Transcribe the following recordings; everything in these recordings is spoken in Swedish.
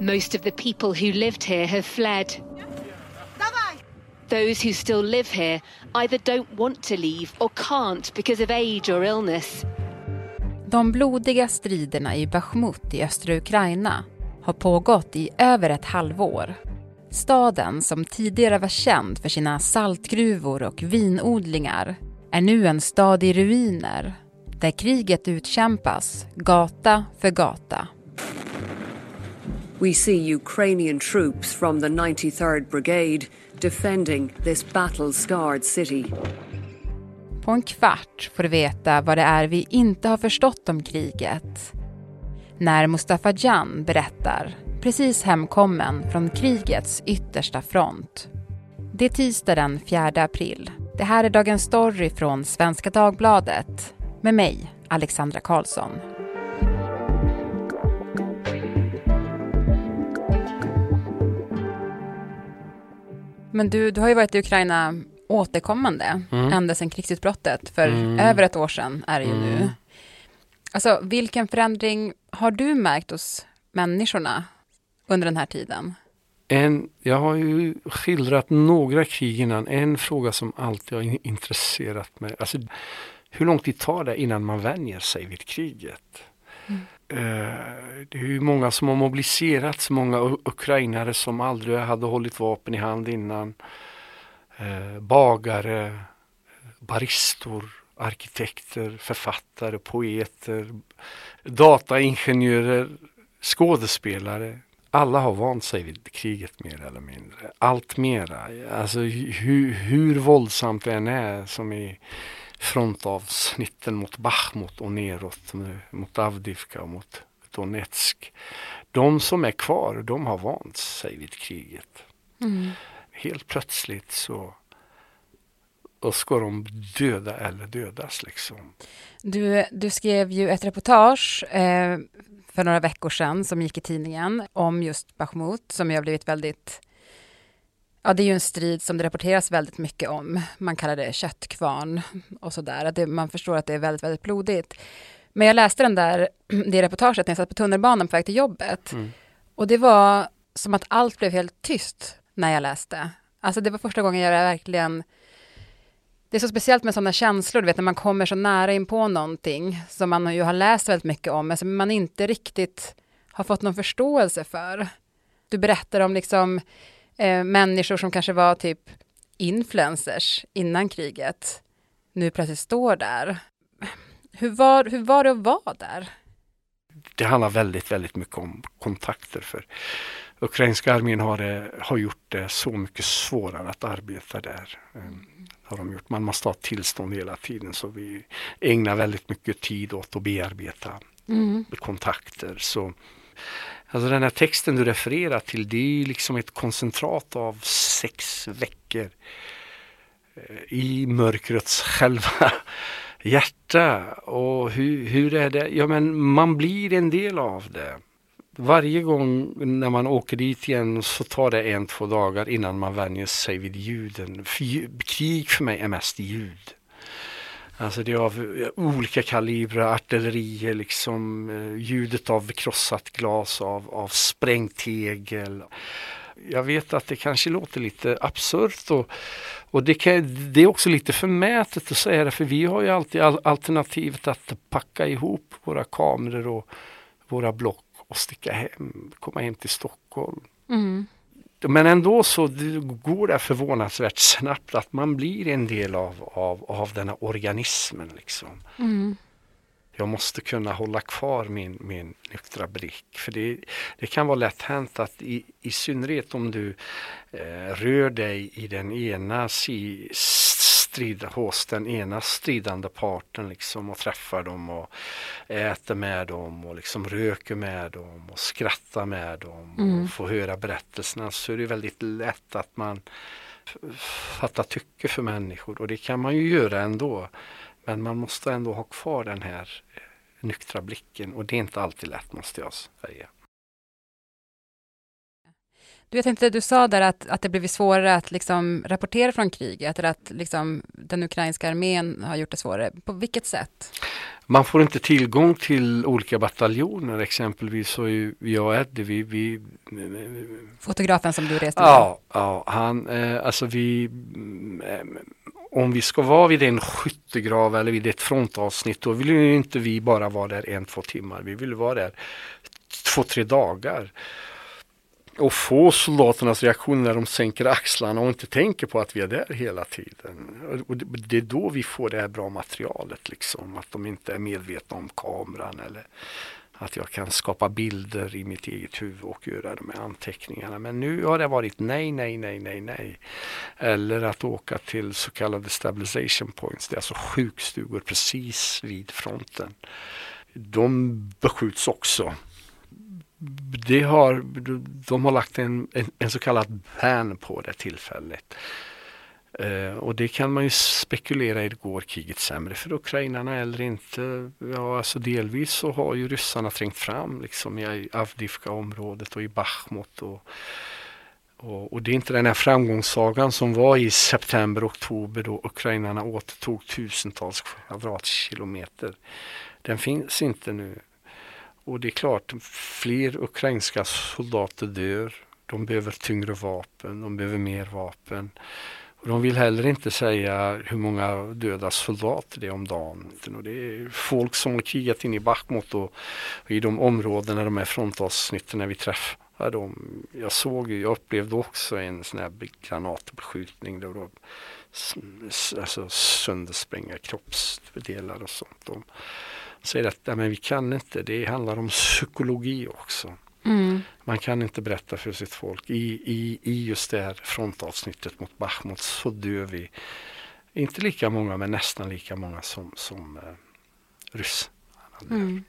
Most of the people who lived here have fled. Those who still live here either don't want to leave or can't because of age or illness. De blodiga striderna i Bachmut i östra Ukraina har pågått i över ett halvår. Staden, som tidigare var känd för sina saltgruvor och vinodlingar, är nu en stad i ruiner där kriget utkämpas gata för gata. We see Ukrainian troops from the 93rd Brigade defending this battle-scarred city. På en kvart får du veta vad det är vi inte har förstått om kriget. När Mustafa Jan berättar, precis hemkommen från krigets yttersta front. Det är tisdag den 4 april. Det här är Dagens Story från Svenska Dagbladet med mig, Alexandra Karlsson. Men du, du har ju varit i Ukraina återkommande mm. ända sedan krigsutbrottet. För mm. över ett år sedan är det ju mm. nu. Alltså, vilken förändring har du märkt hos människorna under den här tiden? En, jag har ju skildrat några krig innan. En fråga som alltid har intresserat mig. Alltså, hur lång tid tar det innan man vänjer sig vid kriget? Mm. Eh, det är ju många som har mobiliserats, många ukrainare som aldrig hade hållit vapen i hand innan. Eh, bagare, baristor, arkitekter, författare, poeter, dataingenjörer, skådespelare. Alla har vant sig vid kriget mer eller mindre. Allt mera. Alltså hur, hur våldsamt det än är som i frontavsnitten mot Bachmut och neråt mot Avdivka och mot Donetsk. De som är kvar, de har vant sig vid kriget. Mm. Helt plötsligt så och ska de döda eller dödas liksom. Du, du skrev ju ett reportage eh, för några veckor sedan som gick i tidningen om just Bachmut som ju har blivit väldigt Ja, det är ju en strid som det rapporteras väldigt mycket om. Man kallar det köttkvarn och sådär. Man förstår att det är väldigt, väldigt blodigt. Men jag läste den där, det reportaget när jag satt på tunnelbanan på väg till jobbet. Mm. Och det var som att allt blev helt tyst när jag läste. Alltså det var första gången jag verkligen det är så speciellt med sådana känslor, du vet när man kommer så nära in på någonting som man ju har läst väldigt mycket om, men som man inte riktigt har fått någon förståelse för. Du berättar om liksom eh, människor som kanske var typ influencers innan kriget, nu plötsligt står där. Hur var, hur var det att vara där? Det handlar väldigt, väldigt mycket om kontakter. för Ukrainska armén har, har gjort det så mycket svårare att arbeta där. Mm har de gjort. Man måste ha tillstånd hela tiden så vi ägnar väldigt mycket tid åt att bearbeta mm. kontakter. Så, alltså den här texten du refererar till det är ju liksom ett koncentrat av sex veckor eh, i mörkrets själva hjärta. Och hur, hur är det? Ja men man blir en del av det varje gång när man åker dit igen så tar det en, två dagar innan man vänjer sig vid ljuden. För, krig för mig är mest ljud. Alltså det är av eh, olika kalibrer, artillerier, liksom eh, ljudet av krossat glas, av, av sprängtegel. Jag vet att det kanske låter lite absurt och, och det, kan, det är också lite förmätet att säga det för vi har ju alltid alternativet att packa ihop våra kameror och våra block och sticka hem, komma hem till Stockholm. Mm. Men ändå så går det förvånansvärt snabbt att man blir en del av, av, av den här organismen. Liksom. Mm. Jag måste kunna hålla kvar min, min nyktra blick. För det, det kan vara lätt hänt att i, i synnerhet om du eh, rör dig i den ena si, strid hos den ena stridande parten liksom och träffar dem och äter med dem och liksom röker med dem och skrattar med dem mm. och får höra berättelserna så är det väldigt lätt att man fattar tycke för människor och det kan man ju göra ändå. Men man måste ändå ha kvar den här eh, nyktra blicken och det är inte alltid lätt måste jag säga. Du, jag tänkte, du sa där att, att det blivit svårare att liksom rapportera från kriget, eller att liksom den ukrainska armén har gjort det svårare. På vilket sätt? Man får inte tillgång till olika bataljoner, exempelvis så är jag och Eddie, vi, vi Fotografen som du reste med? Ja, ja han, eh, alltså vi eh, om vi ska vara vid en skyttegrav eller vid ett frontavsnitt då vill ju inte vi bara vara där en, två timmar. Vi vill vara där två, tre dagar. Och få soldaternas reaktion när de sänker axlarna och inte tänker på att vi är där hela tiden. Och det är då vi får det här bra materialet liksom. Att de inte är medvetna om kameran eller att jag kan skapa bilder i mitt eget huvud och göra de här anteckningarna. Men nu har det varit nej, nej, nej, nej, nej. Eller att åka till så kallade stabilization points. Det är alltså sjukstugor precis vid fronten. De beskjuts också. Det har, de har lagt en, en, en så kallad ban på det tillfället. Uh, och det kan man ju spekulera i, går kriget sämre för ukrainarna eller inte? Ja, alltså delvis så har ju ryssarna trängt fram liksom i Avdivka-området och i Bachmut. Och, och, och, det är inte den här framgångssagan som var i september, oktober då ukrainarna återtog tusentals kvadratkilometer. Den finns inte nu. Och det är klart, fler ukrainska soldater dör. De behöver tyngre vapen, de behöver mer vapen. Och de vill heller inte säga hur många döda soldater det är om dagen. Och det är folk som har krigat in i Bachmut och, och i de områdena, de här frontavsnitten när vi träffar dem. Jag såg, jag upplevde också en sån här granatbeskjutning där de alltså, sönderspränga kroppsdelar och sånt. De säger att men vi kan inte, det handlar om psykologi också. Mm. Man kan inte berätta för sitt folk. I, i, I just det här frontavsnittet mot Bachmut så dör vi inte lika många men nästan lika många som, som eh, ryss. Mm.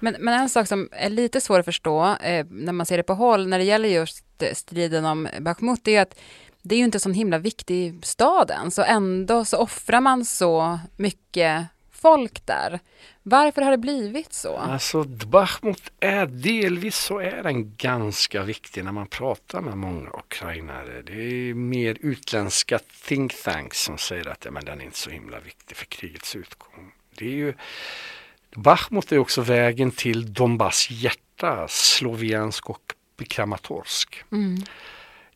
Men, men en sak som är lite svår att förstå eh, när man ser det på håll när det gäller just striden om Bachmut är att det är ju inte en sån himla viktig stad än så ändå så offrar man så mycket folk där. Varför har det blivit så? Alltså Bachmut är delvis så är den ganska viktig när man pratar med många ukrainare. Det är mer utländska think tanks som säger att ja, men den är inte så himla viktig för krigets utgång. Det är ju, Bachmut är också vägen till Donbass hjärta, Sloviansk och Kramatorsk. Mm.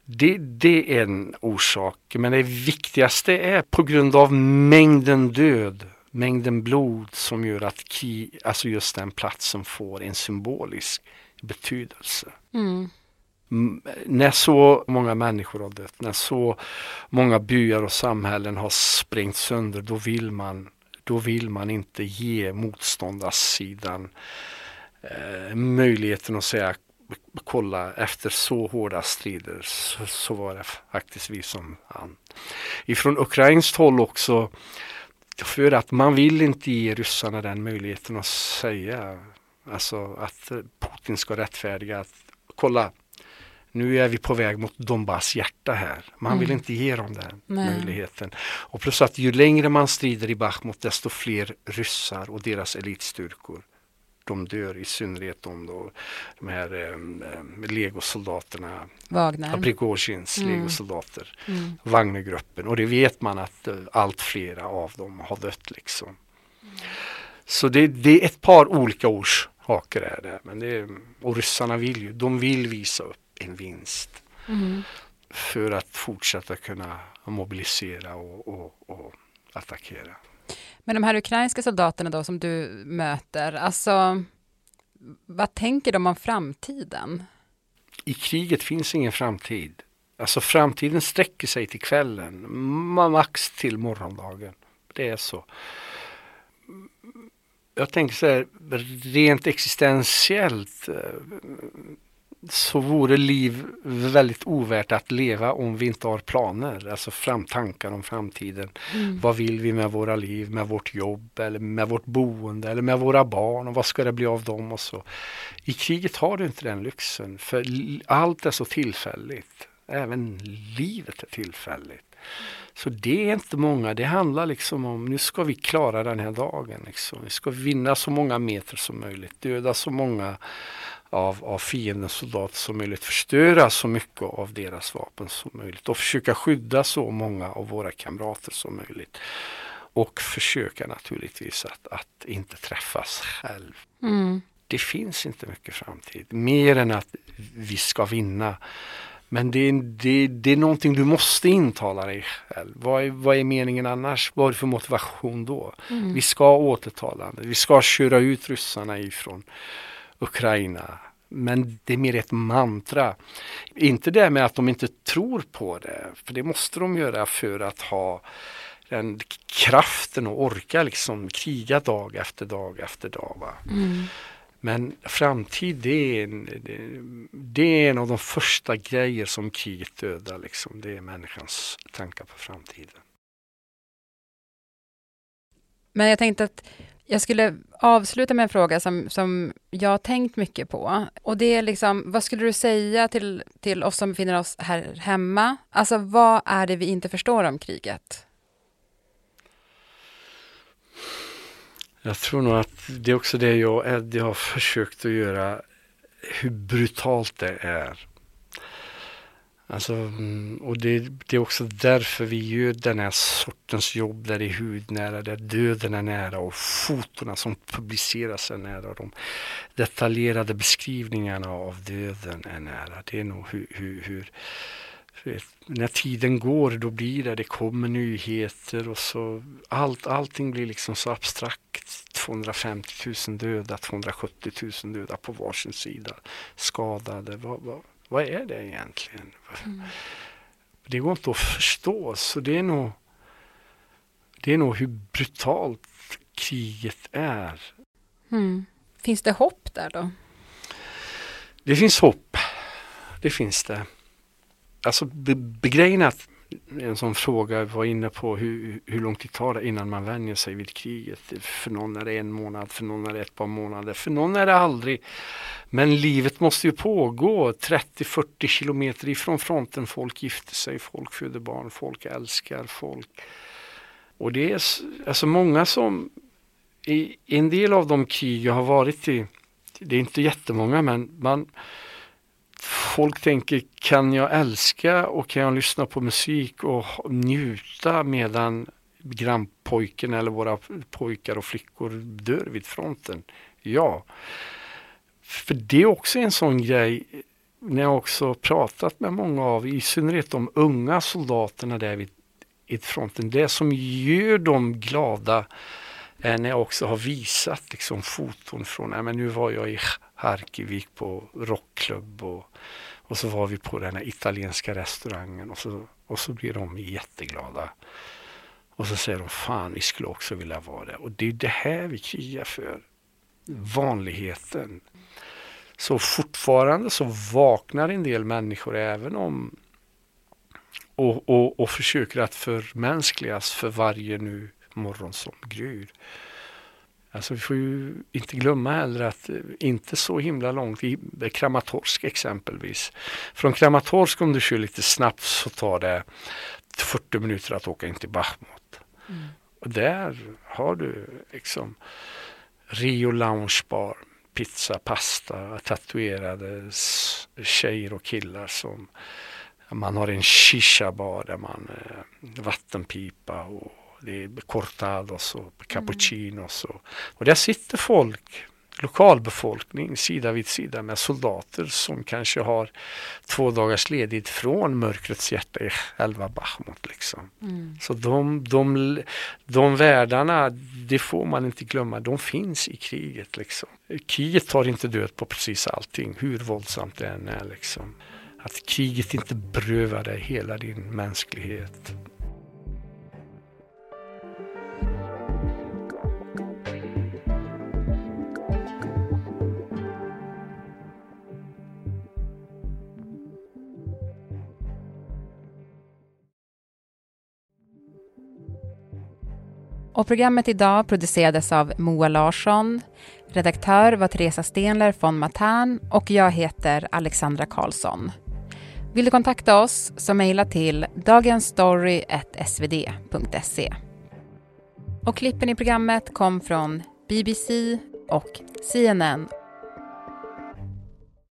Det, det, är en orsak, men det viktigaste är på grund av mängden död mängden blod som gör att ki, alltså just den platsen får en symbolisk betydelse. Mm. När så många människor har dött, när så många byar och samhällen har sprängts sönder, då vill man, då vill man inte ge motståndarsidan eh, möjligheten att säga kolla efter så hårda strider så, så var det faktiskt vi som vann. Ifrån ukrainskt håll också för att man vill inte ge ryssarna den möjligheten att säga alltså att Putin ska rättfärdiga att kolla nu är vi på väg mot Donbass hjärta här. Man mm. vill inte ge dem den Nej. möjligheten. Och plus att ju längre man strider i Bachmut desto fler ryssar och deras elitstyrkor de dör, i synnerhet de, då, de här eh, legosoldaterna. Wagner. Prigozjins mm. legosoldater. Mm. Wagnergruppen. Och det vet man att eh, allt flera av dem har dött liksom. Mm. Så det, det, är ett par olika orsaker är det. Men det är, och ryssarna vill ju, de vill visa upp en vinst. Mm. För att fortsätta kunna mobilisera och, och, och attackera. Men de här ukrainska soldaterna då som du möter, alltså vad tänker de om framtiden? I kriget finns ingen framtid. Alltså framtiden sträcker sig till kvällen, max till morgondagen. Det är så. Jag tänker så här, rent existentiellt eh, så vore liv väldigt ovärt att leva om vi inte har planer, alltså fram tankar om framtiden. Mm. Vad vill vi med våra liv, med vårt jobb eller med vårt boende eller med våra barn och vad ska det bli av dem och så. I kriget har du inte den lyxen för allt är så tillfälligt. Även livet är tillfälligt. Så det är inte många, det handlar liksom om nu ska vi klara den här dagen. Liksom. Vi ska vinna så många meter som möjligt, döda så många av, av fiendens soldater som möjligt, förstöra så mycket av deras vapen som möjligt och försöka skydda så många av våra kamrater som möjligt. Och försöka naturligtvis att, att inte träffas själv. Mm. Det finns inte mycket framtid, mer än att vi ska vinna. Men det, det, det är någonting du måste intala dig själv. Vad är, vad är meningen annars? Vad är det för motivation då? Mm. Vi ska återta landet. Vi ska köra ut ryssarna ifrån Ukraina. Men det är mer ett mantra. Inte det med att de inte tror på det, för det måste de göra för att ha den kraften och orka liksom kriga dag efter dag efter dag. Va? Mm. Men framtid det är, en, det, är en av de första grejer som kriget dödar. Liksom. Det är människans tankar på framtiden. Men jag tänkte att jag skulle avsluta med en fråga som, som jag har tänkt mycket på. Och det är liksom, vad skulle du säga till, till oss som befinner oss här hemma? Alltså vad är det vi inte förstår om kriget? Jag tror nog att det är också det jag och Eddie har försökt att göra. Hur brutalt det är. Alltså, mm, och det, det, är också därför vi gör den här sortens jobb där det är hudnära, där döden är nära och fotona som publiceras är nära. De detaljerade beskrivningarna av döden är nära. Det är nog hur, hur, hur när tiden går då blir det, det kommer nyheter och så allt, allting blir liksom så abstrakt. 250 000 döda, 270 000 döda på varsin sida. Skadade, vad, vad, vad är det egentligen? Mm. Det går inte att förstå så det är nog det är nog hur brutalt kriget är. Mm. Finns det hopp där då? Det finns hopp. Det finns det. Alltså begrejen att en sån fråga var inne på hur, hur lång tid tar det innan man vänjer sig vid kriget. För någon är det en månad, för någon är det ett par månader, för någon är det aldrig. Men livet måste ju pågå 30-40 kilometer ifrån fronten. Folk gifter sig, folk föder barn, folk älskar folk. Och det är alltså många som i en del av de krig jag har varit i, det är inte jättemånga men man folk tänker, kan jag älska och kan jag lyssna på musik och njuta medan grannpojken eller våra pojkar och flickor dör vid fronten? Ja. För det är också en sån grej när jag också pratat med många av, i synnerhet de unga soldaterna där vid, fronten. Det som gör dem glada Eh, när jag också har visat liksom foton från, nej men nu var jag i Harkivik på rockklubb och, och så var vi på den här italienska restaurangen och så, och så blir de jätteglada. Och så säger de, fan vi skulle också vilja vara det. Och det är det här vi krigar för. Vanligheten. Så fortfarande så vaknar en del människor även om och, och, och försöker att förmänskligas för varje nu morgon som gryr. Alltså vi får ju inte glömma heller att eh, inte så himla långt, i Kramatorsk exempelvis. Från Kramatorsk om du kör lite snabbt så tar det 40 minuter att åka in till Bachmut. Mm. Och där har du liksom Rio Lounge Bar, pizza, pasta, tatuerade tjejer och killar som man har en shisha bar där man eh, vattenpipa och det är cortados och cappuccinos. Och, och där sitter folk, lokalbefolkning sida vid sida med soldater som kanske har två dagars ledigt från mörkrets hjärta i själva Bachmut. Liksom. Mm. Så de, de, de världarna, det får man inte glömma, de finns i kriget. Liksom. Kriget tar inte död på precis allting, hur våldsamt det än är. Liksom. Att kriget inte berövar dig hela din mänsklighet. Och programmet idag producerades av Moa Larsson. Redaktör var Teresa Stenler von Matern och jag heter Alexandra Karlsson. Vill du kontakta oss så mejla till dagensstory.svd.se. Och klippen i programmet kom från BBC och CNN